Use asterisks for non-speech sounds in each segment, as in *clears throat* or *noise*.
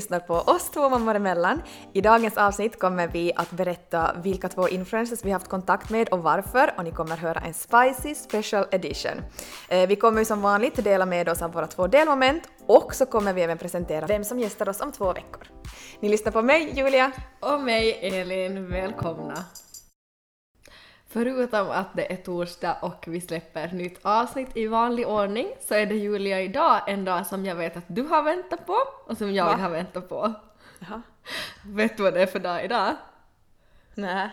Lyssnar på oss två mammor emellan. I dagens avsnitt kommer vi att berätta vilka två influencers vi haft kontakt med och varför och ni kommer höra en spicy special edition. Eh, vi kommer som vanligt dela med oss av våra två delmoment och så kommer vi även presentera vem som gästar oss om två veckor. Ni lyssnar på mig, Julia. Och mig Elin, välkomna! Förutom att det är torsdag och vi släpper nytt avsnitt i vanlig ordning så är det Julia idag en dag som jag vet att du har väntat på och som jag Va? har väntat på. Jaha. Vet du vad det är för dag idag? Nej.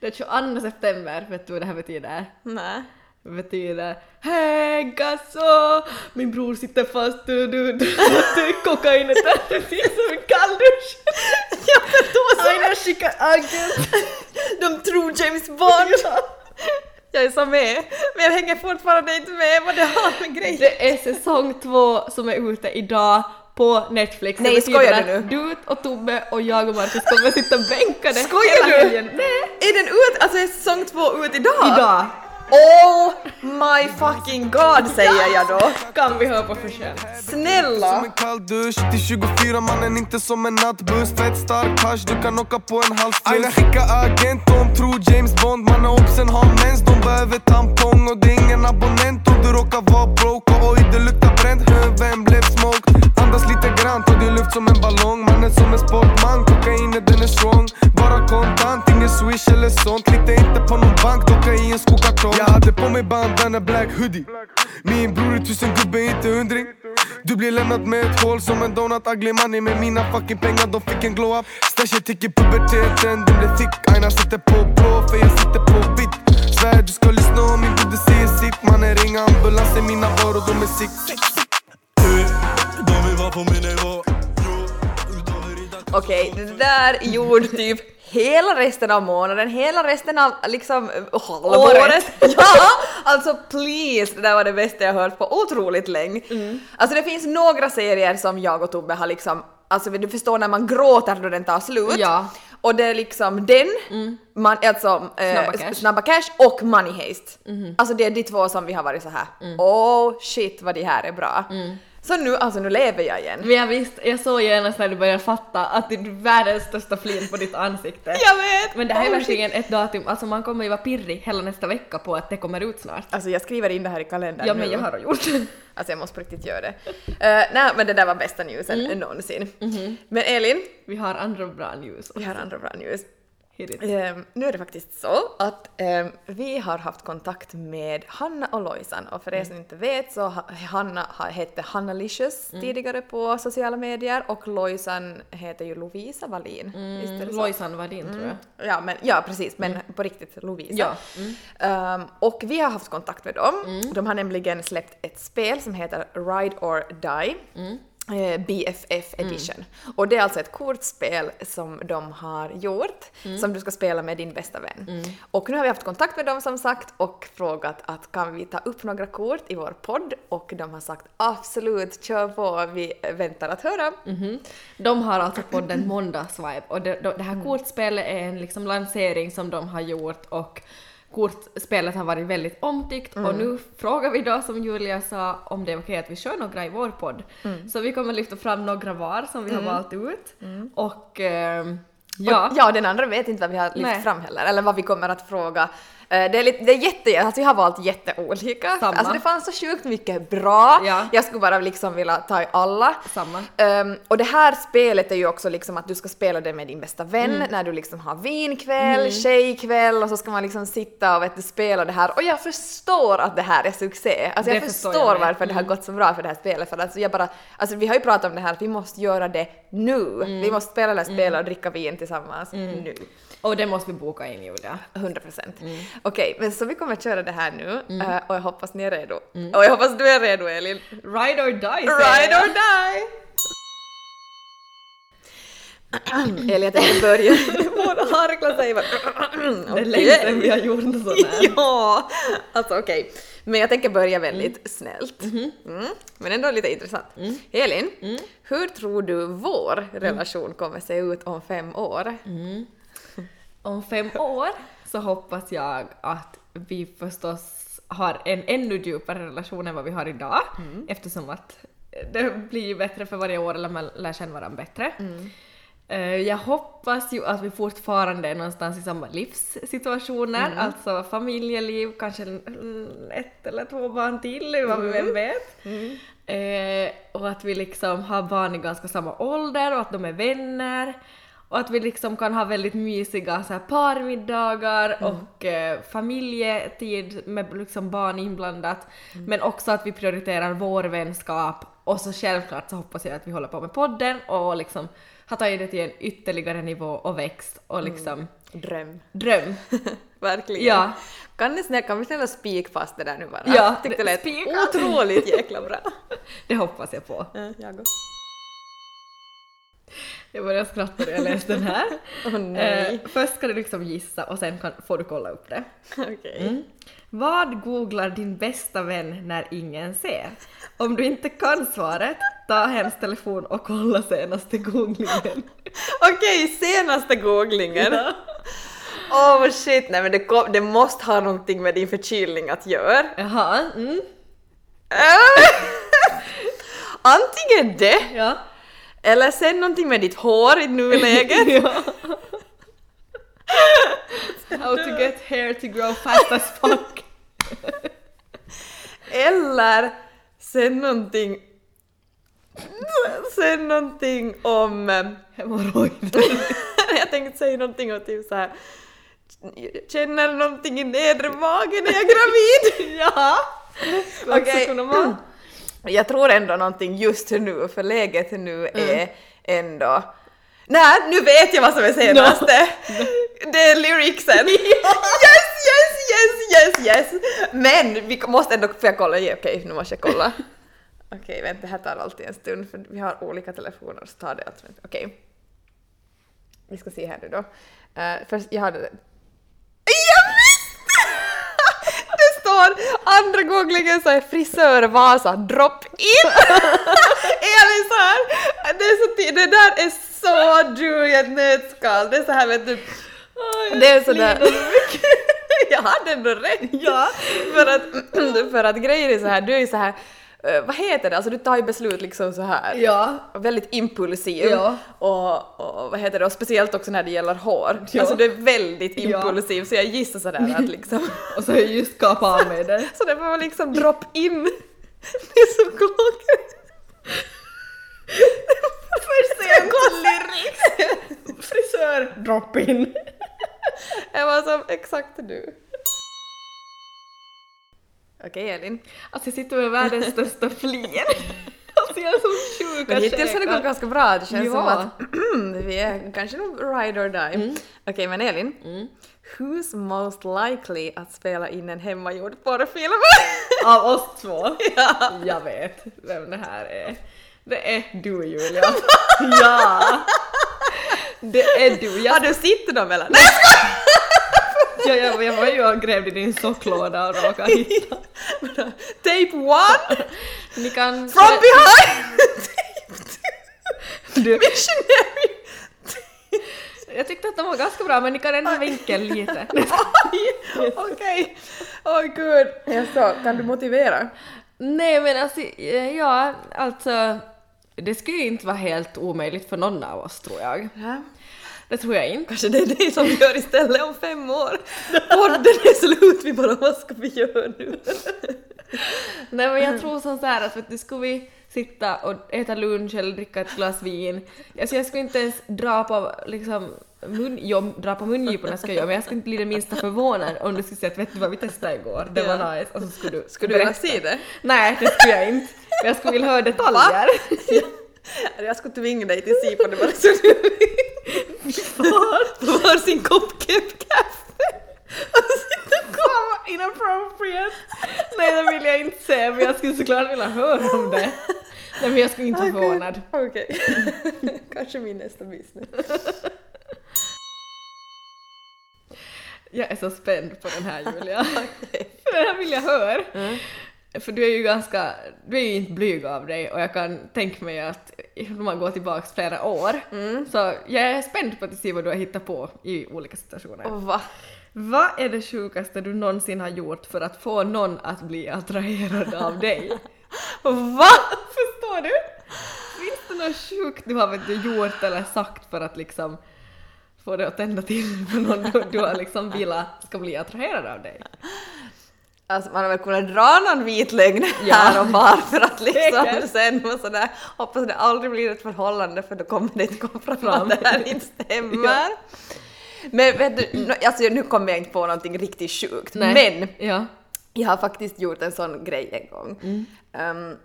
Det är 22 september, vet du vad det här betyder? Nej. Det betyder Hej Gasso! Min bror sitter fast, du, du, du, du kokainet det finns som en kalldusch! *laughs* Jag förstår. Aina skickar agent! Jag med, men jag hänger fortfarande inte med vad det har med grejer. Det är säsong två som är ute idag på Netflix. Nej, skojar du att Du och Tobbe och jag och Marcus kommer sitta bänkade Skojar hela du? helgen. Nej! Är den ut, alltså är säsong två ut idag? Idag Oh my fucking god säger jag då. kan vi höra på försök. Snälla! Som en kall dusch till 24 mannen, inte som en nattbuss Fett stark hasch, du kan åka på en halv fluss Aina skicka agent, de tror James Bond Mannen obsen har mens, de behöver tampong Och det är ingen abonnent och du råkar vara broke Och oj, det luktar bränt, vem blev smoked? Andas lite grann, ta din luft som en ballong Mannen som en sportman, kokainet den är strong swish eller sånt. Lita inte på någon bank, docka i en skokartong. Jag hade på mig bandana black hoodie. Min bror är tusen gubbe, inte hundring. Du blir lämnad med ett hål som en donut. Ugly money med mina fucking pengar De fick en glow up. Stashet tycker puberteten Den blev thick. Aina sitter på blå för jag sitter på vitt. Svär du ska lyssna om min broder säger sitt. Mannen ring ambulans är mina varor de är sick De vill vara på min nivå. Okej, det där gjorde typ hela resten av månaden, hela resten av liksom halvåret. Året. *laughs* Ja! Alltså please, det där var det bästa jag hört på otroligt länge. Alltså det finns några serier som jag och Tobbe har liksom, alltså du förstår när man gråter då den tar slut. Ja. Och det är liksom den, man, alltså eh, Snabba Cash. Snabba Cash och Money Heist. Alltså det är de två som vi har varit så här. oh shit vad de här är bra. Så nu, alltså nu lever jag igen. Men jag visst, jag såg genast när du började fatta att det är världens största flin på ditt ansikte. *laughs* Jag vet! Men det här är verkligen ett datum, alltså man kommer ju vara pirrig hela nästa vecka på att det kommer ut snart. Alltså jag skriver in det här i kalendern Ja nu. men jag har gjort det. *laughs* Alltså jag måste på riktigt göra det. Uh, nej men det där var bästa newsen Mm. någonsin. Mhm. Men Elin, Vi har andra bra news. vi har andra bra news. Ehm, nu är det faktiskt så att ehm, vi har haft kontakt med Hanna och Lojsan och för er Mm. som inte vet så ha, Hanna ha- hette Hanna Licious Mm. tidigare på sociala medier och Lojsan heter ju Lovisa Wallin. Mm, Lojsan var din tror jag. Ja, men, ja precis, men på riktigt Lovisa. Ja. Mm. Ehm, och vi har haft kontakt med dem. De har nämligen släppt ett spel som heter Ride or Die. Eh, BFF edition. Och det är alltså ett kortspel som de har gjort som du ska spela med din bästa vän. Och nu har vi haft kontakt med dem som sagt och frågat att kan vi ta upp några kort i vår podd och de har sagt absolut, kör på, vi väntar att höra. Mhm. De har alltså podden Måndagsvibe och det, det här kortspelet är en liksom lansering som de har gjort och kortspelet har varit väldigt omtyckt och nu frågar vi då som Julia sa om det är okej att vi kör några i vår podd. Så vi kommer lyfta fram några var som vi har valt ut och ehm, ja. Och, ja, den andra vet inte vad vi har lyft Nej. fram heller, eller vad vi kommer att fråga. Eh, Det är, lite, det är jätte, alltså jag har valt jätteolika. Samma. Alltså det fanns så sjukt mycket bra. Ja. Jag skulle bara liksom vilja ta i alla. Samma. Ehm, och det här spelet är ju också liksom att du ska spela det med din bästa vän Mm. när du liksom har vinkväll, tjejkväll och så ska man liksom sitta och vet du, spela det här. Och jag förstår att det här är succé. Alltså jag Det förstår, förstår jag varför det har gått så bra för det här spelet. För alltså jag bara, alltså vi har ju pratat om det här att vi måste göra det nu. Mm. Vi måste spela det här spelet och dricka vin tillsammans nu. Och det måste vi boka in Julia. 100 procent. Mm. Okej, men så vi kommer att köra det här nu eh, och jag hoppas ni är redo. Och jag hoppas du är redo Elin. Ride or die Ride jag. or die! *clears throat* Elin, jag tänkte börja. *laughs* Våra harklar säger bara... *clears throat* Det är länge sedan vi har gjort något sånt här. *laughs* Ja, alltså okej. Men jag tänker börja väldigt Mm. snällt. Mhm. Mm. Men ändå lite intressant. Elin, hur tror du vår relation kommer se ut om fem år? Om fem år så hoppas jag att vi förstås har en ännu djupare relation än vad vi har idag eftersom att det blir ju bättre för varje år eller man lär känna varandra bättre. Eh, Jag hoppas ju att vi fortfarande är någonstans i samma livssituationer, alltså familjeliv, kanske mm, ett eller två barn till, vad vem vet. Eh, och att vi liksom har barn i ganska samma ålder och att de är vänner. Och att vi liksom kan ha väldigt mysiga så här parmiddagar och eh, familjetid med liksom barn inblandat. Men också att vi prioriterar vår vänskap. Och så självklart så hoppas jag att vi håller på med podden och liksom har tagit det till en ytterligare nivå och växt och liksom Dröm. dröm. *laughs* Verkligen. Ja. Kan, ni snälla, kan vi snälla spika fast det där nu bara? Ja, Jag tyckte det det- lät spika. otroligt jäkla bra. *laughs* Det hoppas jag på. Ja, jag också. Jag började skratta när jag läste den här. *laughs* Åh nej. Eh, först ska du liksom gissa och sen kan, får du kolla upp det. *laughs* Okej. Mm. Vad googlar din bästa vän när ingen ser? Om du inte kan svaret, ta hens telefon och kolla senaste googlingen. *laughs* Okej, senaste googlingen. Åh oh, shit, nej men det, kom, det måste ha någonting med din förkylning att göra. Jaha, mm. Antingen det, Ja. Eller sen någonting med ditt hår i nuläget. *laughs* ja. How to get hair to grow fast as fuck. eller sen någonting... Sen någonting om... eh, Hemorrojder. *laughs* jag tänkte säga någonting om typ såhär... Känner någonting i nedre magen när jag är gravid. ja. Okej. Okej. Jag tror ändå någonting just nu, för läget nu är ändå... Nej, nu vet jag vad som är senaste! *laughs* Det är lyricsen! *laughs* Yes, yes, yes, yes, yes! Men vi måste ändå, får jag kolla? Ja, Okej, nu måste jag kolla. *laughs* Okej, vänta, det här tar alltid en stund för vi har olika telefoner så tar det alltså... Okej. Vi ska se här nu då. Uh, först, jag hade... Jag visste! Står andra googlingen så är frisör Vasa drop in! *laughs* Elin så här, det, är så, ty- det där är så du i ett nötskal. Det är så här vet du, det är sådär... *laughs* jag hade ändå rätt! Ja. för, att, *clears throat* för att grejen är så här, du är så här, vad heter det, alltså du tar ju beslut liksom så här. Ja. Väldigt impulsiv. Ja. Och, och vad heter det, och speciellt också när det gäller hår. Ja. Alltså du är väldigt impulsiv så jag gissar sådär att *laughs* liksom Och så har jag just kapat av mig det. *laughs* så det var liksom drop in. *laughs* Det är så klockrent. För sent lyrics! Frisör, drop in. Jag var som exakt du. Okej Elin. Alltså jag sitter med världens största flir. *laughs* Alltså jag är så sjuk Men hittills har det gått ganska bra. Det känns Ja. som att *clears throat* vi är kanske nog ride or die. Okej men Elin. Who's most likely att spela in en hemmagjord porrfilm? *laughs* Av oss två. ja. Jag vet vem det här är. Det är du Julia. *laughs* ja! Det är du. Jag, Har du sett dem eller? Jag, jag, jag var ju och grävde i din socklåda och råkade hitta. *laughs* Tape one Ni kan... from behind! Tape two. Du, *laughs* Missionary! jag tyckte att de var ganska bra men ni kan ändå vinka lite. *laughs* Okej. Oj gud. Jaså, kan du motivera? Nej men alltså, eh, ja, alltså det skulle ju inte vara helt omöjligt för någon av oss tror jag. Ja. Det tror jag inte. Kanske det är det som gör istället om fem år. Podden är slut, vi bara vad ska vi göra nu? Nej men jag tror som så här att vet du, skulle vi sitta och äta lunch eller dricka ett glas vin, alltså jag skulle inte ens dra på liksom mun, jo, dra på mungiporna ska jag göra men jag skulle inte bli det minsta förvånad om du skulle säga att vet du vad vi testade igår, det var nice och så skulle du Skulle du vilja se det? Nej det skulle jag inte. Men jag skulle vilja höra detaljer. *laughs* *laughs* Jag skulle tvinga dig till Sipa, det var så du *laughs* på varsin kopp kaffe. *laughs* Fan, inappropriate! Nej det vill jag inte säga men jag skulle såklart vilja höra om det. Nej men jag skulle inte vara förvånad. Okej. Kanske min nästa business. Jag är så spänd på den här Julia. För den här vill jag höra. För du är ju ganska, du är ju inte blyg av dig och jag kan tänka mig att om man går tillbaks flera år så jag är spänd på att se vad du har hittat på i olika situationer. Och va? Vad är det sjukaste du någonsin har gjort för att få någon att bli attraherad av dig? *laughs* Va? Förstår du? Finns det något sjukt du har vet du, gjort eller sagt för att liksom få det att tända till för någon du, du har liksom velat ska bli attraherad av dig? Alltså man har väl kunnat dra någon vit lögn Ja. här och var för att *laughs* liksom sen och sådär hoppas det aldrig blir ett förhållande för då kommer det inte komma fram Fram. att det här inte stämmer. Men vet du, nu- alltså nu kommer jag inte på någonting riktigt sjukt men Ja. jag har faktiskt gjort en sån grej en gång. Mm. Um,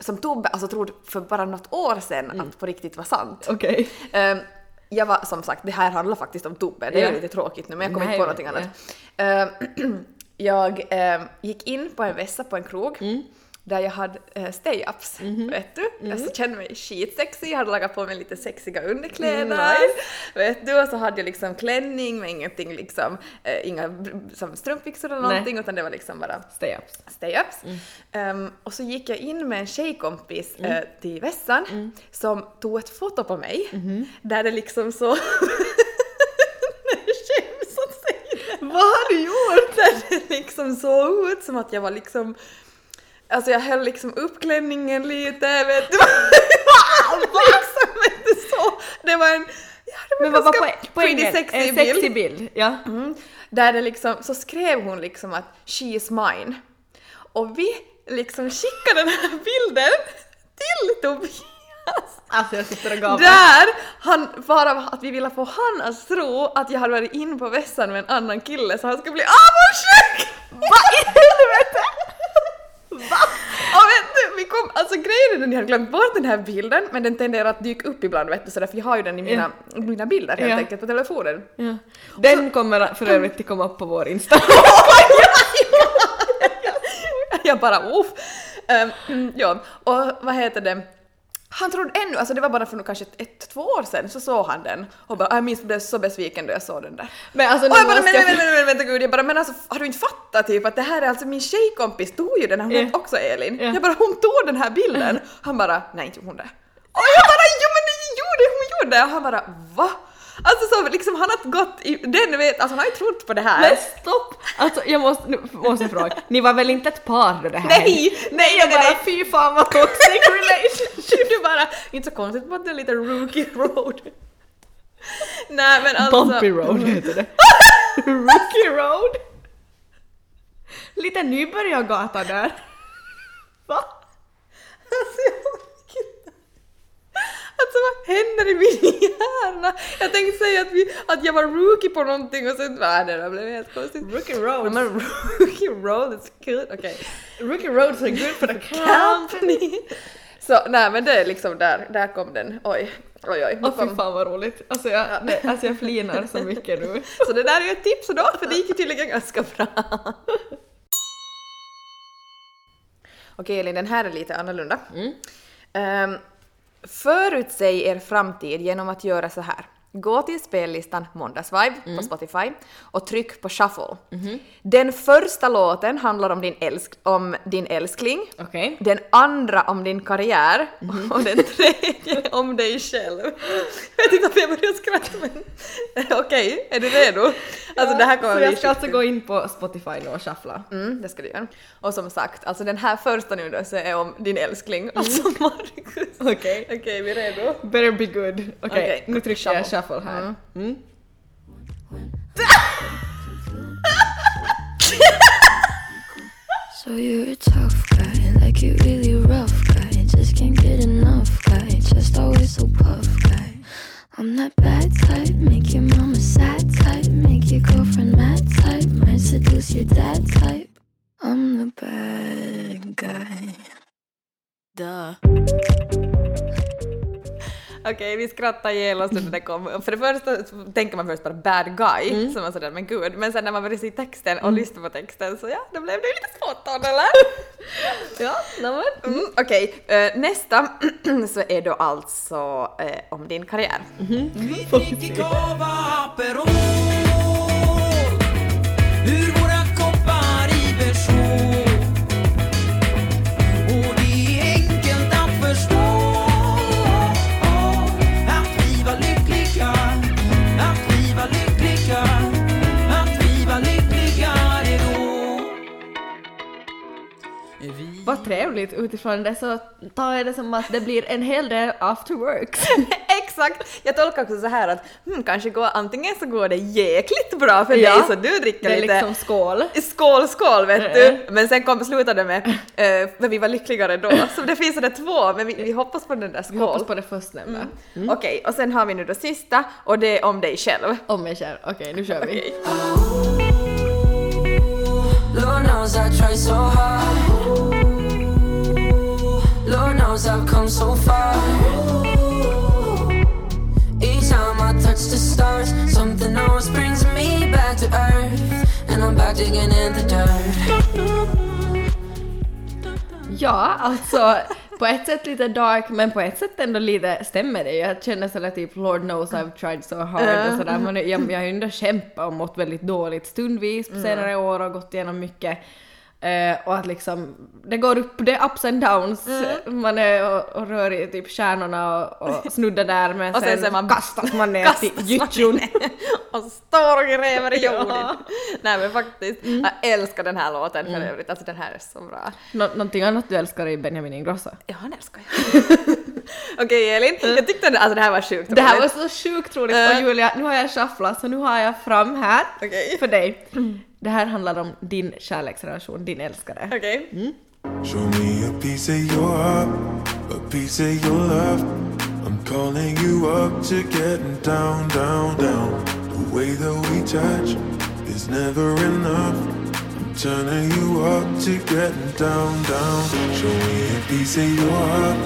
som Tobbe alltså trodde för bara något år sedan Mm. att på riktigt var sant. Okej. Ehm, jag var som sagt, det här handlar faktiskt om Tobbe, det är Ja. lite tråkigt nu men jag kommer Nej, inte på någonting annat. Ehm, *clears throat* jag ehm, gick in på en vässa på en krog Mm. där jag hade uh, stay-ups, Mhm. vet du? Jag så kände mig skitsexig, jag hade lagat på mig lite sexiga underkläder, Mm, nice. vet du? Och så hade jag liksom klänning med ingenting liksom, eh, inga som strumpbyxor eller Nej. någonting utan det var liksom bara Stay ups. stay-ups. Ehm, och så gick jag in med en tjejkompis Mm. eh, till vässan som tog ett foto på mig Mm-hmm. där det liksom så... *laughs* Jag skäms att säga det. Vad har du gjort? Där det *laughs* liksom såg ut som att jag var liksom... Alltså jag höll liksom upp klänningen lite, vet du. *laughs* liksom, du så. Det var en... Ja, det var Men vad var poängen? sexy En bild. sexy bild. Ja. Mm. Där det liksom, så skrev hon liksom att she is mine. Och vi liksom skickade den här bilden till Tobias. Alltså jag sitter och gapar. Där han, bara att vi ville få han att tro att jag hade varit in på vässan med en annan kille så han skulle bli avundsjuk! Vad i helvete? Va? Och vet du, vi kom, alltså grejen är den jag hade glömt bort den här bilden men den tenderar att dyka upp ibland vet du så därför jag har ju den i mina, mina bilder helt Ja. enkelt på telefonen. Ja. Den kommer för övrigt att komma upp på vår Insta. *laughs* jag bara uff. Ehm, mm, ja, och vad heter det? Han trodde ännu, alltså det var bara för kanske ett, ett, två år sedan så såg han den och bara jag minns jag blev så besviken då jag såg den där. Men alltså nu Och jag bara men, men, men, men vänta gud, jag bara men alltså har du inte fattat typ att det här är alltså min tjejkompis tog ju den här, hon heter också Elin. Ja. Jag bara hon tog den här bilden. *laughs* Han bara nej inte hon det. Och jag bara jo men det gjorde hon gjorde det. Och han bara va? Alltså så liksom han har gått i, den vet, alltså han har ju trott på det här. Men stopp! Alltså jag måste, nu måste fråga, ni var väl inte ett par då det här? Nej, nej, Jag bara nej. fy fan vad toxic *laughs* relationship! du bara, inte så konstigt att det är lite rookie road. Nej men alltså. Bumpy road heter det. *laughs* Rookie road! Lite nybörjargata där. Va? Alltså. Alltså vad händer i min hjärna? Jag tänkte säga att, vi, att jag var rookie på någonting och sen, nej det blev helt konstigt. Rookie road. Men rookie road is good, okej. Rookie roads are good for the. *laughs* Company. Så nej men det är liksom där, där kom den. Oj, oj oj. Åh fy fan vad roligt. Alltså jag, nej, alltså jag flinar så mycket nu. *laughs* Så det där är ju ett tips då, för det gick ju tydligen ganska bra. Okej Elin, den här är lite annorlunda. Um, förutsäg er framtid genom att göra så här. Gå till spellistan Måndagsvibe på Spotify och tryck på shuffle. Den första låten handlar om din, älsk om din älskling, Okej. den andra om din karriär och den tredje om dig själv. Jag vet inte varför jag börjar skratta men okej, är du redo? Alltså det här kommer Så jag ska alltså gå in på Spotify nu och shuffla. Mm, det ska du göra. Och som sagt, alltså den här första nu då så är om din älskling, alltså Marcus. Okej. Okej, vi är redo? Better be good. Okej, Okej, nu trycker jag shuffle. Shuffle här. Mm. So you're a tough guy, like you really rough guy. Just can't get enough guy, just always so puff guy. I'm that bad type, make your mama sad type, make your girlfriend mad type, might seduce your dad type. I'm the bad guy. Duh. Okej, vi skrattar ihjäl oss när det kom. För det första tänker man först bara bad guy, som var sådär men gud. Men sen när man började se texten och lyssna på texten så ja, då blev det ju lite spontan eller? *laughs* Ja, nämen. Mm, Okej, eh, nästa *clears throat* så är då alltså eh, om din karriär. Vi dricker vad trevligt utifrån det så tar jag det som att det blir en hel del after works. *laughs* Exakt! Jag tolkar också så här att hmm, kanske går, antingen så går det jäkligt bra för Ja. dig så du dricker Det är lite liksom skål. Skål, skål vet du! Men sen kom, slutade det med eh, för vi var lyckligare då. Så det finns sådär två, men vi, vi hoppas på den där Vi hoppas skål. på det förstnämnda. Okej, och sen har vi nu det sista och det är om dig själv. Om mig själv. Okej, nu kör vi. Okej. Digging in the dirt. Ja, alltså på ett sätt lite dark men på ett sätt ändå lite stämmer det. Jag känner sådär typ Lord knows I've tried so hard och sådär. Men jag, jag har ju ändå kämpat och mått väldigt dåligt stundvis på senare år och gått igenom mycket. Eh, och att liksom, det går upp, det är ups and downs. Man är och, och rör i typ stjärnorna och, och *laughs* snuddar där men Och sen sen, man- kastas man ner kastas till gyttjon. och står och gräver i *laughs* jorden. Ja. Nej men faktiskt, jag älskar den här låten för övrigt, alltså den här är så bra. Nå- någonting annat du älskar i Benjamin Ingrosso? Ja, han älskar jag. *laughs* *laughs* Okej Elin, jag tyckte det, alltså det här var sjukt Det här var roligt. så sjukt roligt Äh. och Julia, nu har jag shufflat så nu har jag fram här Okej. för dig. Det här handlar om din kärleksrelation, din älskare. Okej. Show me a piece of your heart, a piece of your love. I'm calling you up to getting down, down, down. The way that we touch is never enough. I'm turning you up to getting down, down. Show me a piece of your heart,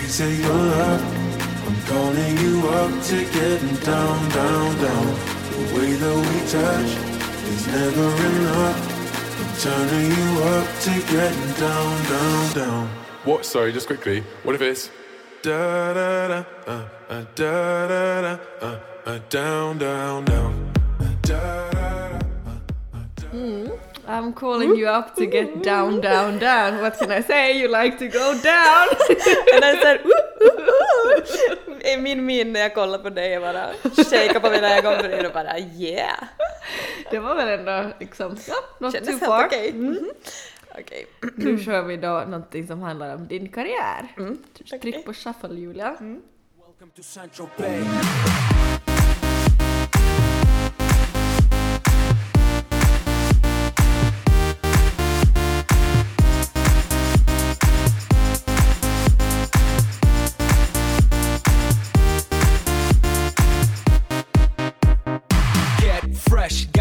piece of your love. I'm calling you up to getting down, down, down. The way that we touch is never enough. I'm turning you up to getting down, down, down. What? Sorry, just quickly. What if it's Da da da, uh, uh, da da da, uh, uh, down, down, down. Uh, da da da. I'm calling you up to get down, down, down. What can I say? You like to go down! Den är såhär uh. Min min när jag kollar på dig är bara shakea på mina ögonbryn och bara yeah. Det var väl ändå liksom, ja, not Kändes too far. okej. Mhm. Okej. Nu kör vi då någonting som handlar om din karriär. Tryck okej. på shuffle Julia. Welcome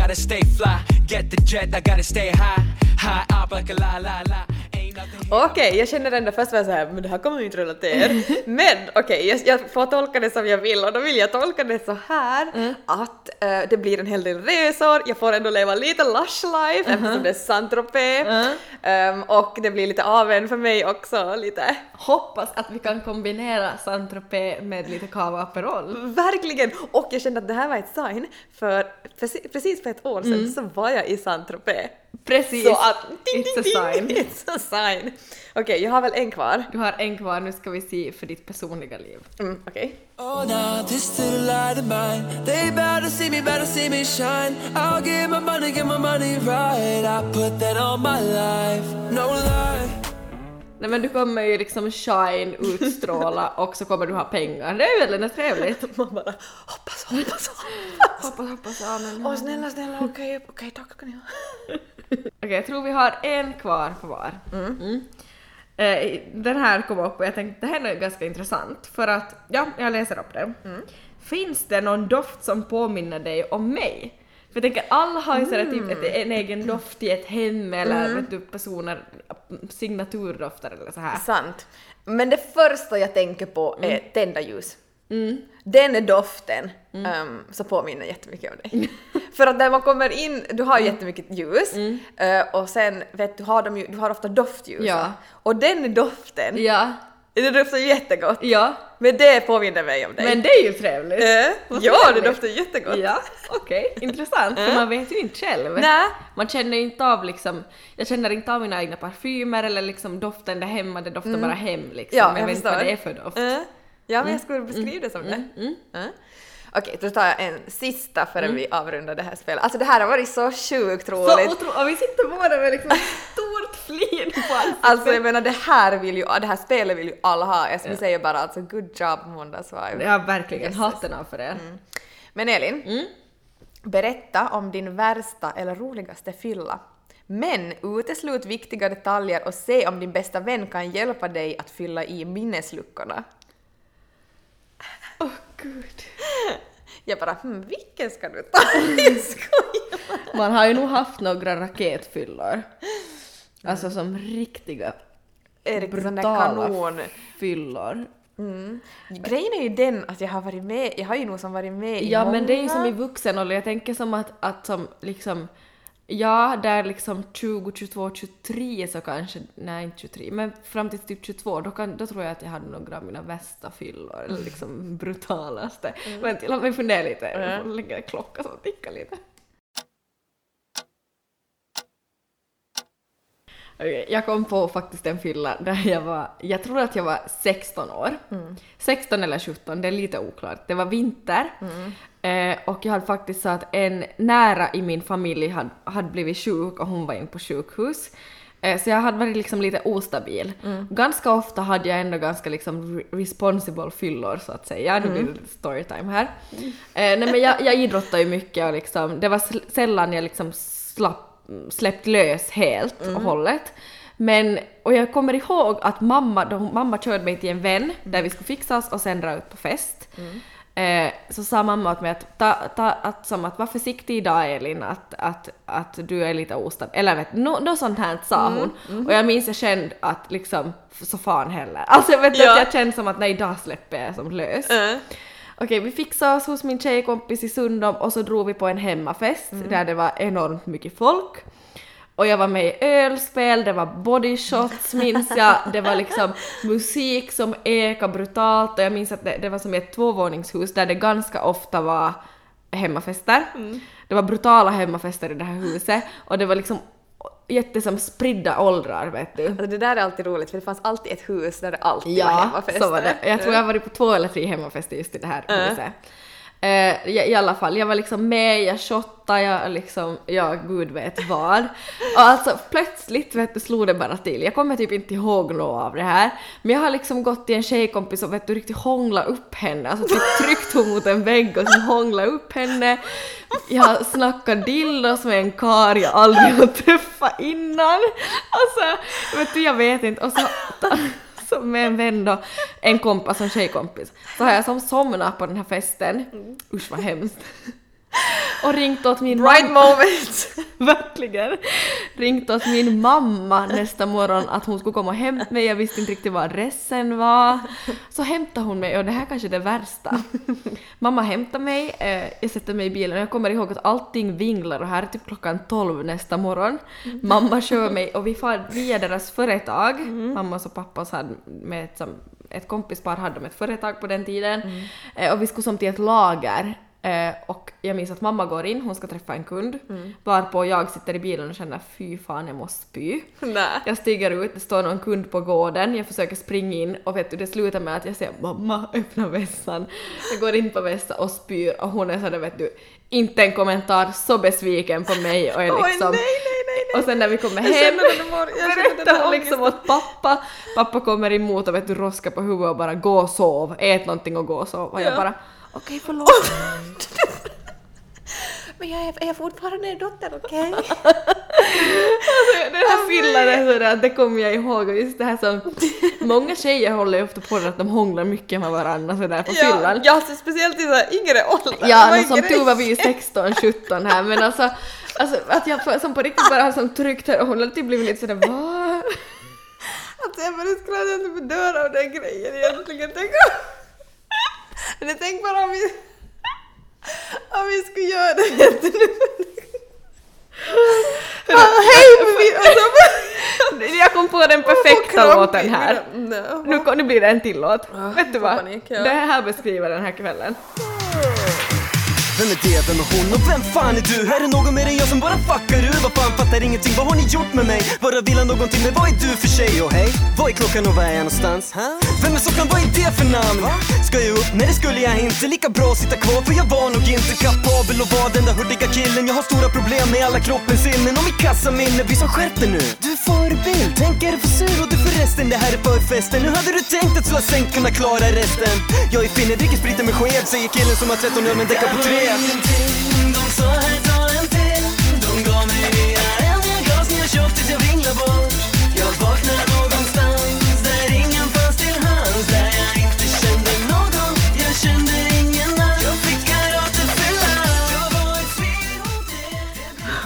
gotta stay fly. Get the jet, I gotta stay high. High up like a la la la. Okej, jag känner ändå först var jag såhär, men det här kommer ju inte relatera. *laughs* Men okej, jag, jag får tolka det som jag vill och då vill jag tolka det så här att eh, det blir en hel del resor, jag får ändå leva lite lush life eftersom det är Saint-Tropez. Ehm, och det blir lite avän för mig också, lite. Hoppas att vi kan kombinera Saint-Tropez med lite cava Aperol. Verkligen! Och jag kände att det här var ett sign för precis, för ett år sedan så var jag i Saint-Tropez. Precis. Så att... It's a sign. *laughs* It's a sign! Okej, jag har väl en kvar. Du har en kvar, nu ska vi se för ditt personliga liv. Mm, Okej. Oh. No lie. Nej men du kommer ju liksom shine, utstråla *laughs* och så kommer du ha pengar. Det är väl ändå trevligt? *laughs* Man bara hoppas, hoppas, hoppas. Hoppas, hoppas, ja men... Åh snälla, snälla, okej, okej, tack ska ni ha. *laughs* Okej, jag tror vi har en kvar på var. Mm. Eh, den här kom upp och jag tänkte det här är ganska intressant för att, ja, jag läser upp det. Finns det någon doft som påminner dig om mig? För jag tänker alla har ju sådär typ ett, en egen doft i ett hem eller vet du, personer, signaturdofter eller så här. Sant. Men det första jag tänker på är tända ljus. Den doften ehm, så påminner jättemycket om dig. *laughs* För att när man kommer in, du har ju jättemycket ljus eh, och sen vet du, har de ju, du har ofta doftljus. Ja. Och den doften, Ja, det doftar ju jättegott. ja, Men det påminner mig om dig. men det är ju trevligt. Eh, Vad ja, det trevligt. doftar jättegott. Ja, okej, *laughs* intressant. För man vet ju inte själv. Nej. Man känner inte av liksom, jag känner inte av mina egna parfymer eller liksom doften där hemma, det doftar bara hem liksom. Ja, jag, jag vet inte vad det är för doft. Eh, ja, men jag skulle beskriva det som det. Okej, då tar jag en sista förrän vi avrundar det här spelet. Alltså det här har varit så sjukt Så roligt. otro- och vi sitter båda med liksom stort flin på ansiktet. Alltså jag menar det här vill ju, det här spelet vill ju alla ha. Jag skulle säga bara alltså good job måndagsvibe. Ja, verkligen. Jösses. Hatten av för er. Men Elin, berätta om din värsta eller roligaste fylla. Men uteslut viktiga detaljer och se om din bästa vän kan hjälpa dig att fylla i minnesluckorna. Åh gud. Jag bara hmm, vilken ska du ta? *laughs* Jag skojar. Man har ju nog haft några raketfyllor. Alltså som riktiga där brutala fyllor. Grejen är ju den att jag har varit med, jag har ju nog som varit med i Ja många. men det är ju som i vuxen ålder, jag tänker som att, att som liksom Ja, där liksom 20, 22, 23 så kanske, nej inte 23, men fram till typ 22 då, kan, då tror jag att jag hade några av mina värsta fyllor, eller liksom brutalaste. Men till låt mig fundera lite, jag får lägga en klocka som tickar lite. Jag kom på faktiskt en fylla där jag var, jag tror att jag var 16 år. 16 eller 17, det är lite oklart. Det var vinter eh, och jag hade faktiskt så att en nära i min familj hade, hade blivit sjuk och hon var in på sjukhus. Eh, så jag hade varit liksom lite ostabil. Ganska ofta hade jag ändå ganska liksom re- responsible fyllor så att säga. Nu blir det lite storytime här. Eh, nej men jag, jag idrottade ju mycket och liksom, det var sällan jag liksom slapp släppt lös helt och hållet. Men, och jag kommer ihåg att mamma, då, mamma körde mig till en vän där vi skulle fixas och sen dra ut på fest. Eh, så sa mamma åt mig att, ta, ta, att, som att var försiktig idag Elin, att, att, att du är lite ostabil. Eller vet något no sånt här sa hon. Och jag minns jag kände att liksom, så fan heller. Alltså jag vet Ja. att jag kände som att nej idag släpper jag som lös. Äh. Okej, vi fixade oss hos min tjejkompis i Sundom och så drog vi på en hemmafest där det var enormt mycket folk. Och jag var med i ölspel, det var bodyshots minns jag, det var liksom musik som ekade brutalt och jag minns att det, det var som i ett tvåvåningshus där det ganska ofta var hemmafester. Det var brutala hemmafester i det här huset och det var liksom jättesom spridda åldrar vet du. Alltså det där är alltid roligt för det fanns alltid ett hus där det alltid var Ja, hemmafester. så var det. Jag tror jag har varit på två eller tre hemmafester just i det här huset. Eh, i, I alla fall, jag var liksom med, jag shottade, jag liksom, ja gud vet vad. Och alltså plötsligt vet du, slog det bara till. Jag kommer typ inte ihåg något av det här. Men jag har liksom gått till en tjejkompis och vet du riktigt hångla upp henne, alltså typ tryckt hon mot en vägg och så hångla upp henne. Jag har snackat dildos med en kar jag aldrig har träffat innan. Alltså, vet du, jag vet inte. Och så, så med en vän då, en kompis, en tjejkompis, så har jag som somnat på den här festen. Usch vad hemskt. Och ringt åt min mamma. moment! *laughs* Verkligen. Ringt åt min mamma nästa morgon att hon skulle komma och hämta mig. Jag visste inte riktigt vad adressen var. Så hämtade hon mig och det här kanske är det värsta. Mamma hämtar mig, eh, jag sätter mig i bilen och jag kommer ihåg att allting vinglar och här är typ klockan 12 nästa morgon. Mamma kör mig och vi far via deras företag. Mammas och pappas hade med ett, ett kompispar hade de ett företag på den tiden. Eh, och vi skulle som till ett lager Eh, och jag minns att mamma går in, hon ska träffa en kund, varpå jag sitter i bilen och känner fy fan jag måste spy. Nej. Jag stiger ut, det står någon kund på gården, jag försöker springa in och vet du, det slutar med att jag säger mamma öppna vässan. Jag går in på vässan och spyr och hon är sådär vet du, inte en kommentar, så besviken på mig och Oj, liksom... nej, nej, nej, nej. Och sen när vi kommer Jag hem jag berättar hon liksom åt pappa, pappa kommer emot och vet du roskar på huvudet och bara gå och sov, ät någonting och gå och sov och jag Ja. bara okej förlåt. *laughs* Men jag är, är fortfarande en dotter, okej? *laughs* Den här fyllan är sådär, det kommer jag ihåg och just det här som många tjejer håller ju ofta på det att de hånglar mycket med varandra sådär på Ja, fyllan. ja, så speciellt i så här yngre åldrar. Ja, men som tur var vi ju 16, 17 här men alltså, alltså att jag som på riktigt bara har som tryckt här och hon har typ blivit lite sådär va? Alltså jag började skratta jag typ dör av den grejen egentligen. Tänk om... Men tänk bara om vi... Om vi skulle göra det nu. Ah, Hej! Jag kom på den perfekta låten här. Nu, nu blir det en till låt. Vet du vad? Det här beskriver den här kvällen. Vem är det, vem är hon och vem fan är du? Är det någon mer än jag som bara fuckar ur? Vad fan fattar ingenting, vad har ni gjort med mig? Bara vill ha någonting, men vad är du för tjej? Och hej, vad är klockan och var är jag någonstans? Vem är Sokan, vad är det för namn? Ska jag upp? Nej det skulle jag inte, lika bra att sitta kvar för jag var nog inte kapabel att vara den där hurtiga killen Jag har stora problem med alla kroppens sinnen och mitt kassaminne blir som skärp dig nu Du är förebild, tänk är du för sur och du förresten det här är förfesten Hur hade du tänkt att slå sänk kunna klara resten? Jag är finne, dricker spriten med sked säger killen som har 13 öl men däckar på tre de sa här ta en till De gav mig nya jag när jag jag vinglar bort Jag vaknar någonstans där ingen fanns till hands Där jag inte kände någon, jag kände ingen Jag fick karatefylla Jag var ett svin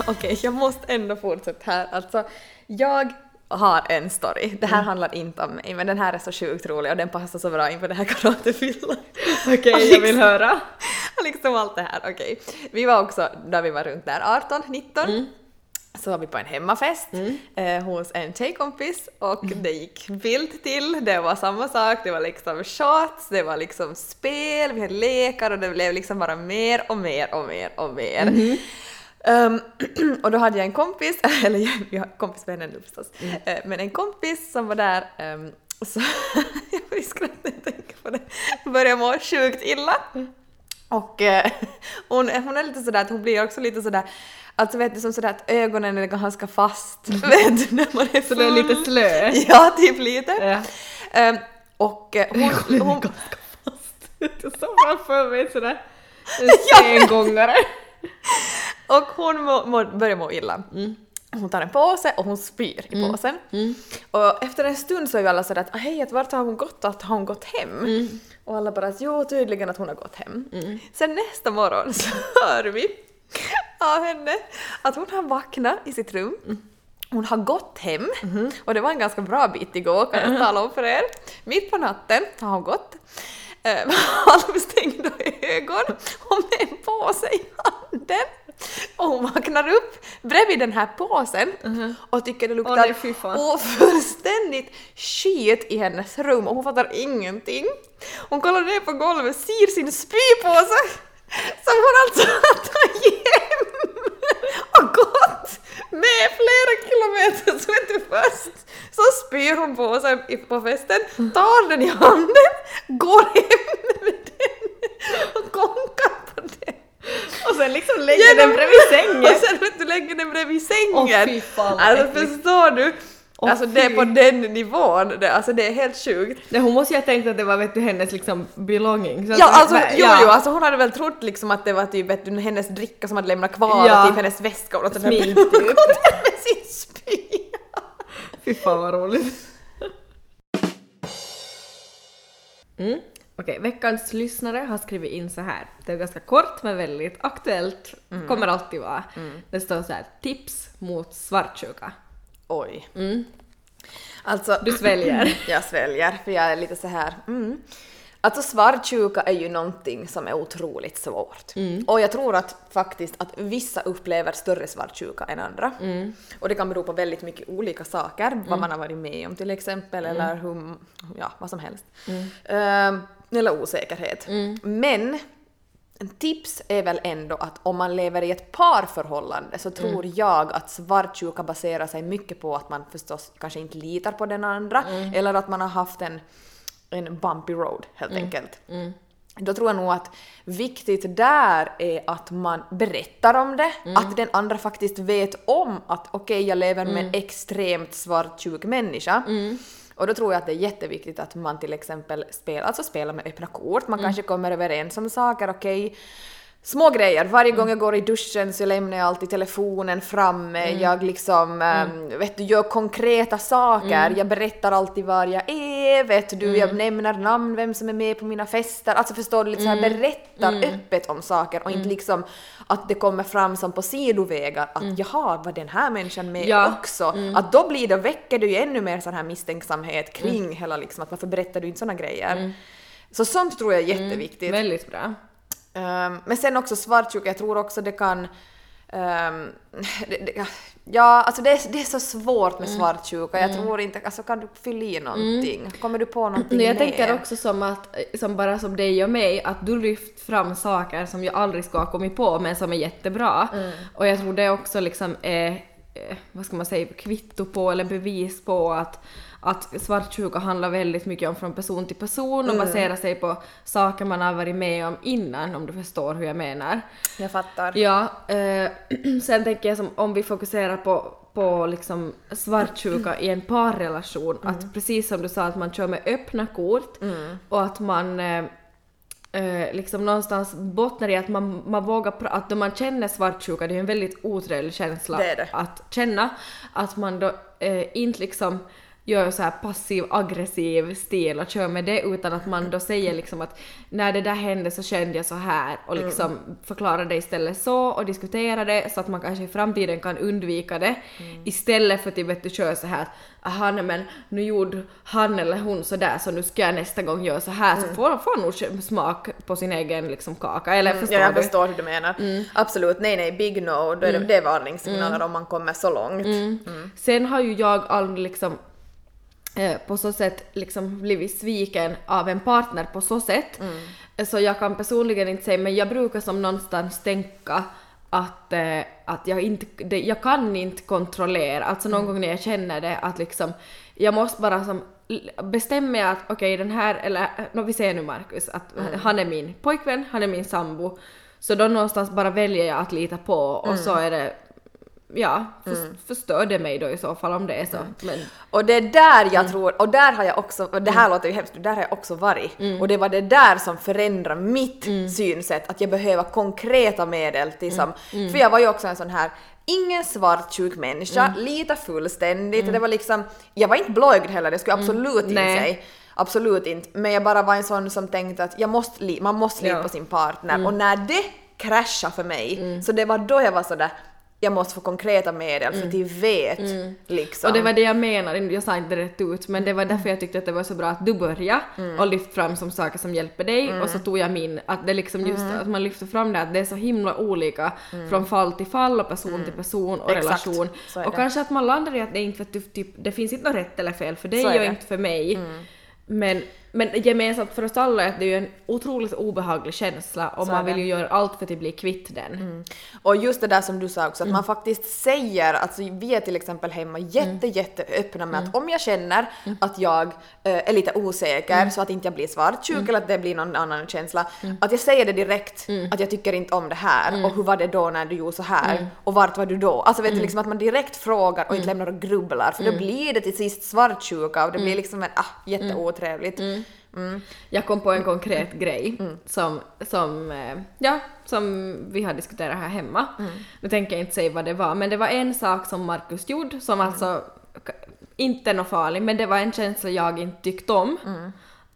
Okej, jag måste ändå fortsätta här. Alltså, jag har en story. Det här handlar inte om mig, men den här är så sjukt rolig och den passar så bra in på det här karatefyllan. *laughs* Okej, jag vill höra. *laughs* liksom allt det här, okej. Vi var också, när vi var runt där 18, 19, så var vi på en hemmafest eh, hos en tjejkompis och det gick vilt till. Det var samma sak, det var liksom shots, det var liksom spel, vi hade lekar och det blev liksom bara mer och mer och mer och mer. Ehm, *clears throat* och då hade jag en kompis, *laughs* eller jag, har kompis med henne nu förstås, Eh, men en kompis som var där um, så *laughs* jag börjar skratta när jag tänker på det, började må sjukt illa. Och eh, hon, hon är lite sådär att hon blir också lite sådär, alltså vet du som sådär att ögonen är ganska fast, *laughs* vet du när man är Så det är lite full. slö. Ja, typ lite. Ja. Ehm, och eh, hon, hon, Jag såg framför mig sådär en sengångare. *laughs* Och hon må, må, börjar må illa. Hon tar en påse och hon spyr i påsen. Och efter en stund så är vi alla sådär att "Ah, hej, att vart har hon gått? Att har hon gått hem? Och alla bara att jo, tydligen att hon har gått hem. Sen nästa morgon så *laughs* hör vi av henne att hon har vaknat i sitt rum. Hon har gått hem och det var en ganska bra bit igår kan jag tala om för er. Mitt på natten har hon gått eh, *laughs* halvstängda ögon och med en påse i handen. Och hon vaknar upp bredvid den här påsen och tycker det luktar och fullständigt skit i hennes rum och hon fattar ingenting. Hon kollar ner på golvet, ser sin spypåse som hon alltså har tagit hem och gått med flera kilometer. Så vet du först så spyr hon på sig på festen, tar den i handen, går hem med den och konkar på den. Och sen liksom lägger den bredvid sängen. *laughs* Och sen vet du, lägger den bredvid sängen. Åh, fy fan, alltså förstår du? Åh, alltså det är på den nivån, det, alltså det är helt sjukt. Nej, hon måste ju ha tänkt att det var vet du, hennes liksom belonging. Så Ja, att- alltså, va- jo, jo, alltså hon hade väl trott liksom att det var typ vet du, hennes dricka som hade lämnat kvar Ja. och typ hennes väska och något. Smink, typ. *laughs* med sin spya. Fy fan vad roligt. Mm. Okej, veckans lyssnare har skrivit in så här. Det är ganska kort men väldigt aktuellt. Kommer alltid vara. Det står så här, tips mot svartsjuka. Oj. Mm. Alltså, Du sväljer. *clears throat* jag sväljer, för jag är lite så här. Mm. Alltså svartsjuka är ju någonting som är otroligt svårt. Mm. Och jag tror att faktiskt att vissa upplever större svartsjuka än andra. Mm. Och det kan bero på väldigt mycket olika saker, vad man har varit med om till exempel, Mm. eller hur, ja, vad som helst. Ehm, eller osäkerhet. Mm. Men en tips är väl ändå att om man lever i ett parförhållande så tror Mm. jag att svartsjuka baserar sig mycket på att man förstås kanske inte litar på den andra Mm. eller att man har haft en, en bumpy road helt Mm. enkelt. Då tror jag nog att viktigt där är att man berättar om det, Mm. att den andra faktiskt vet om att okej, jag lever med Mm. en extremt svartsjuk människa. Och då tror jag att det är jätteviktigt att man till exempel spelar, alltså spelar med öppna kort, man kanske kommer överens om saker, okej, Små grejer, varje gång jag går i duschen så lämnar jag alltid telefonen framme, jag liksom, ehm, vet du, gör konkreta saker, jag berättar alltid var jag är, vet du, jag nämner namn, vem som är med på mina fester, alltså förstår du, lite så här berättar öppet om saker och inte liksom att det kommer fram som på sidovägar att jaha, var den här människan med Ja. också? Att då blir det, väcker det ju ännu mer sån här misstänksamhet kring hela liksom, att varför berättar du inte såna grejer? Så sånt tror jag är jätteviktigt. Väldigt bra. Ehm, men sen också svartsjuka, jag tror också det kan... ehm, *laughs* det, det, ja, alltså det är, det är så svårt med svartsjuka. Jag tror inte... Alltså kan du fylla i någonting? Kommer du på någonting Nej, jag mer? tänker också som att, som bara som dig och mig, att du lyft fram saker som jag aldrig skulle ha kommit på men som är jättebra. Och jag tror det också liksom är eh, vad ska man säga, kvitto på eller bevis på att, att svartsjuka handlar väldigt mycket om från person till person och baserar sig på saker man har varit med om innan, om du förstår hur jag menar. Jag fattar. Ja, eh, *clears throat* sen tänker jag som om vi fokuserar på, på liksom svartsjuka i en parrelation, att precis som du sa att man kör med öppna kort och att man eh, eh, liksom någonstans bottnar i att man, man vågar, att då man känner svartsjuka, det är en väldigt otrevlig känsla Det det. att känna, att man då eh, inte liksom gör så här passiv aggressiv stil och kör med det utan att man då säger liksom att när det där hände så kände jag så här och liksom förklarar det istället så och diskuterar det så att man kanske i framtiden kan undvika det. Istället för att vet du kör så här att aha nej men nu gjorde han eller hon så där så nu ska jag nästa gång göra så här. Så får får nog smak på sin egen liksom kaka eller förstår Ja, jag du? förstår hur du menar. Absolut, nej nej, big no, då är det, det är varningssignaler om man kommer så långt. Sen har ju jag aldrig liksom på så sätt liksom blivit sviken av en partner på så sätt. Eh, Så jag kan personligen inte säga, men jag brukar som någonstans tänka att, eh, att jag, inte, det, jag kan inte kontrollera, alltså någon gång när jag känner det att liksom, jag måste bara som bestämma jag att okej den här, eller no, vi säger nu Markus, att han är min pojkvän, han är min sambo, så då någonstans bara väljer jag att lita på och så är det ja, för, förstör det mig då i så fall om det är så. Men, Och det är där jag tror, och där har jag också, och det här låter ju hemskt, där har jag också varit. Och det var det där som förändrade mitt synsätt, att jag behöver konkreta medel till som, för jag var ju också en sån här Ingen svartsjuk människa, lita fullständigt. Det var liksom, jag var inte blåögd heller, det skulle jag absolut inte säga. Absolut inte. Men jag bara var en sån som tänkte att jag måste man måste lita Ja. på sin partner. Och när det kraschade för mig, så det var då jag var sådär, jag måste få konkreta medel för att de vet liksom. och det var det jag menade, jag sa inte det rätt ut, men det var därför jag tyckte att det var så bra att du började och lyfte fram som saker som hjälper dig och så tog jag min, att det liksom just att man lyfter fram det att det är så himla olika från fall till fall och person till person och Exakt, relation. Och kanske att man landar i att det inte för att du, typ, det finns inte något rätt eller fel för dig och inte för mig. Men, men gemensamt för oss alla är att det är ju en otroligt obehaglig känsla och Så man vill ju göra allt för att bli kvitt den. Och just det där som du sa också, att man faktiskt säger, alltså vi är till exempel hemma jätte, jätte öppna med att om jag känner att jag eh, är lite osäker så att inte jag blir svartsjuk eller att det blir någon annan känsla, att jag säger det direkt att jag tycker inte om det här och hur var det då när du gjorde så här och vart var du då? Alltså vet du liksom att man direkt frågar och inte lämnar och grubblar för då blir det till sist svartsjuka och det blir liksom en, ah, jätteotrevligt. Jag kom på en konkret grej som, som, eh, ja, som vi har diskuterat här hemma. Nu tänker jag inte säga vad det var, men det var en sak som Markus gjorde som alltså k- inte något farligt, men det var en känsla jag inte tyckte om.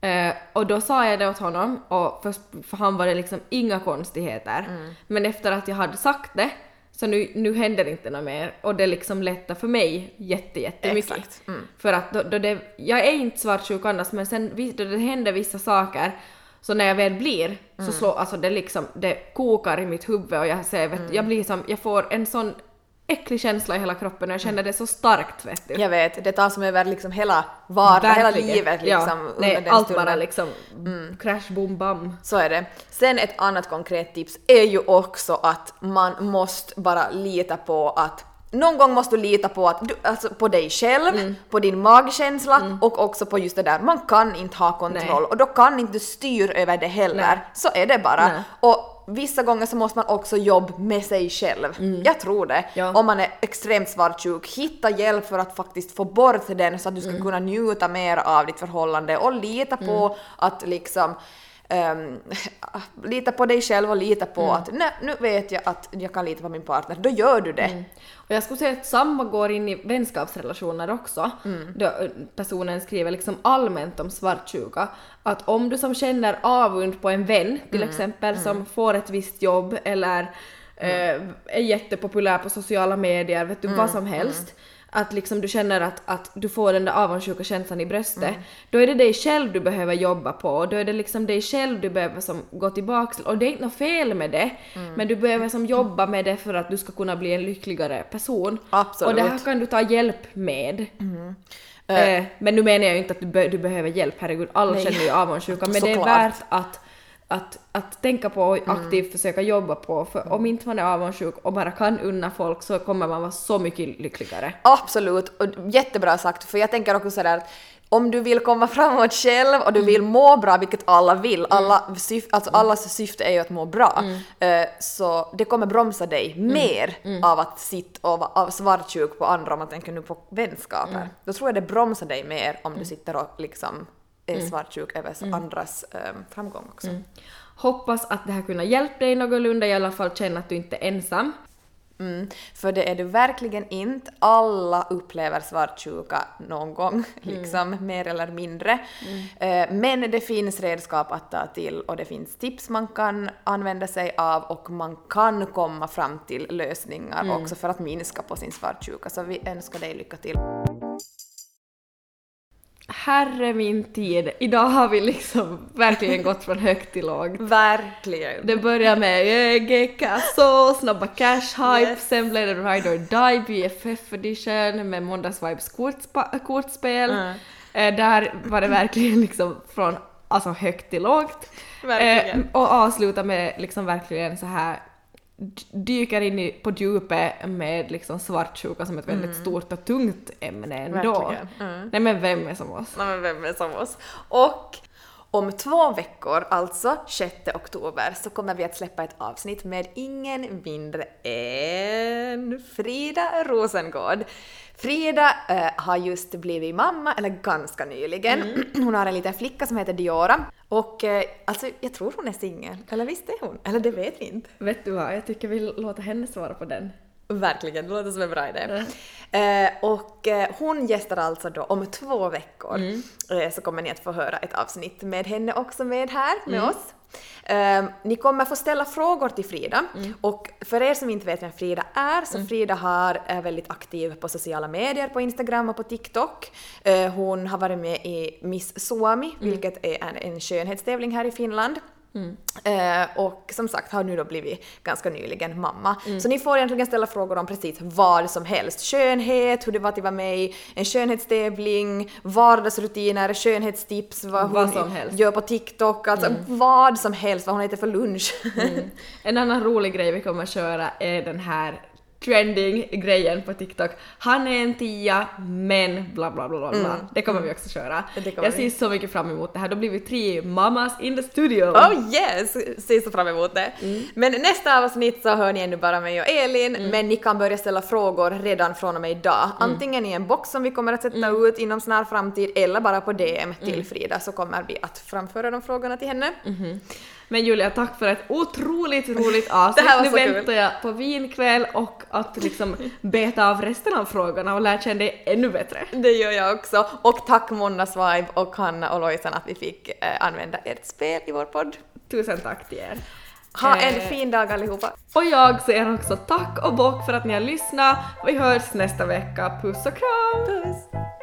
Eh, och då sa jag det åt honom och först, för han var det liksom inga konstigheter. Men efter att jag hade sagt det så nu, nu händer inte något mer och det liksom lättar för mig jätte, jättemycket. Exakt. För att då, då det, jag är inte svartsjuk annars men sen då det händer vissa saker så när jag väl blir så slår, alltså det liksom, det kokar i mitt huvud och jag ser, vet, jag blir som, jag får en sån äcklig känsla i hela kroppen och jag känner det så starkt vet du. Jag vet, det tar som över liksom hela vardagen, hela livet liksom. ja. Nej, den allt stunden. bara liksom crash boom bam. Så är det. Sen ett annat konkret tips är ju också att man måste bara lita på att någon gång måste du lita på, att du, alltså på dig själv, Mm. på din magkänsla och också på just det där, man kan inte ha kontroll Nej. och då kan inte du styra över det heller. Nej. Så är det bara. Nej. Och vissa gånger så måste man också jobba med sig själv. Jag tror det. Mm. Ja. Om man är extremt svartsjuk, hitta hjälp för att faktiskt få bort den så att du Mm. ska kunna njuta mer av ditt förhållande och lita på att liksom ehm, *laughs* lita på dig själv och lita på Mm. att nej, nu vet jag att jag kan lita på min partner, då gör du det. Och jag skulle säga att samma går in i vänskapsrelationer också. Då eh, personen skriver liksom allmänt om svartsjuka. Att om du som känner avund på en vän till exempel som får ett visst jobb eller eh, är jättepopulär på sociala medier, vet du vad som helst. Att liksom du känner att, att du får den där avundsjuka känslan i bröstet. Då är det dig själv du behöver jobba på. Då är det liksom dig själv du behöver som gå tillbaka till. Och det är inte något fel med det. Men du behöver som jobba med det för att du ska kunna bli en lyckligare person. Absolut. Och det här kan du ta hjälp med. Eh, men nu menar jag ju inte att du, be- du behöver hjälp, herregud, alla Nej. känner ju avundsjuka. *laughs* Men det är Såklart. värt att att, att tänka på och aktivt försöka jobba på. För om inte man är avundsjuk och bara kan unna folk så kommer man vara så mycket lyckligare. Absolut, och jättebra sagt, för jag tänker också sådär att om du vill komma framåt själv och du vill må bra, vilket alla vill, alla syf, alltså allas syfte är ju att må bra, eh, så det kommer bromsa dig mer av att sitta och vara svartsjuk på andra om man tänker nu på vänskaper. Då tror jag det bromsar dig mer om du sitter och liksom är svartsjuk över andras eh, framgång också. Hoppas att det här kunde hjälpa dig någorlunda, i alla fall känna att du inte är ensam. Mm, för det är du verkligen inte. Alla upplever svartsjuka någon gång, *laughs* liksom, mer eller mindre. Eh, men det finns redskap att ta till och det finns tips man kan använda sig av och man kan komma fram till lösningar också för att minska på sin svartsjuka. Så vi önskar dig lycka till. Herre min tid, idag har vi liksom verkligen gått från högt till lågt. Verkligen! Det börjar med GK så snabba cash hype, Yes. sen blev det Ride or Die BFF edition med Måndagsvibes kortspa- kortspel. Eh, där var det verkligen liksom från alltså högt till lågt. Verkligen. Eh, och avsluta med liksom verkligen så här dyker in i, på djupet med liksom svartsjuka som ett väldigt stort och tungt ämne ändå. Mm. Nej men vem är som oss? Nej men vem är som oss? Och om två veckor, alltså 6 oktober, så kommer vi att släppa ett avsnitt med ingen mindre än Frida Rosengård. Frida eh, har just blivit mamma, eller ganska nyligen. *clears throat* Hon har en liten flicka som heter Diora. Och eh, alltså, jag tror hon är singel. Eller visst är hon? Eller det vet vi inte. Vet du vad, jag tycker vi låter henne svara på den. Verkligen, det låter som en bra idé. Eh, och eh, hon gästar alltså då om två veckor eh, så kommer ni att få höra ett avsnitt med henne också med här med oss. Eh, ni kommer få ställa frågor till Frida och för er som inte vet vem Frida är så Frida har, är väldigt aktiv på sociala medier, på Instagram och på TikTok. Eh, hon har varit med i Miss Suomi, vilket är en, en skönhetstävling här i Finland. Eh, och som sagt har nu då blivit ganska nyligen mamma. Så ni får egentligen ställa frågor om precis vad som helst. Skönhet, hur det var att vara med i en skönhetstävling, vardagsrutiner, skönhetstips, vad hon Vad som helst. gör på TikTok, alltså vad som helst, vad hon äter för lunch. En annan rolig grej vi kommer köra är den här trending-grejen på TikTok. Han är en tia, men bla bla bla bla. bla. Det kommer vi också köra. Jag vi. ser så mycket fram emot det här. Då blir vi tre mamas in the studio. Oh yes! Ser så fram emot det. Men nästa avsnitt så hör ni ännu bara mig och Elin, men ni kan börja ställa frågor redan från och med idag. Antingen i en box som vi kommer att sätta ut inom snar framtid eller bara på DM till Frida så kommer vi att framföra de frågorna till henne. Men Julia, tack för ett otroligt *laughs* roligt avsnitt. Nu så kul. väntar jag på vinkväll och att liksom *laughs* beta av resten av frågorna och lära känna dig ännu bättre. Det gör jag också. Och tack Måndagsvibe och Hanna och Lojsan att vi fick eh, använda ert spel i vår podd. Tusen tack till er. Ha en Eh, fin dag allihopa. Och jag säger också tack och bock för att ni har lyssnat. Vi hörs nästa vecka. Puss och kram! Puss!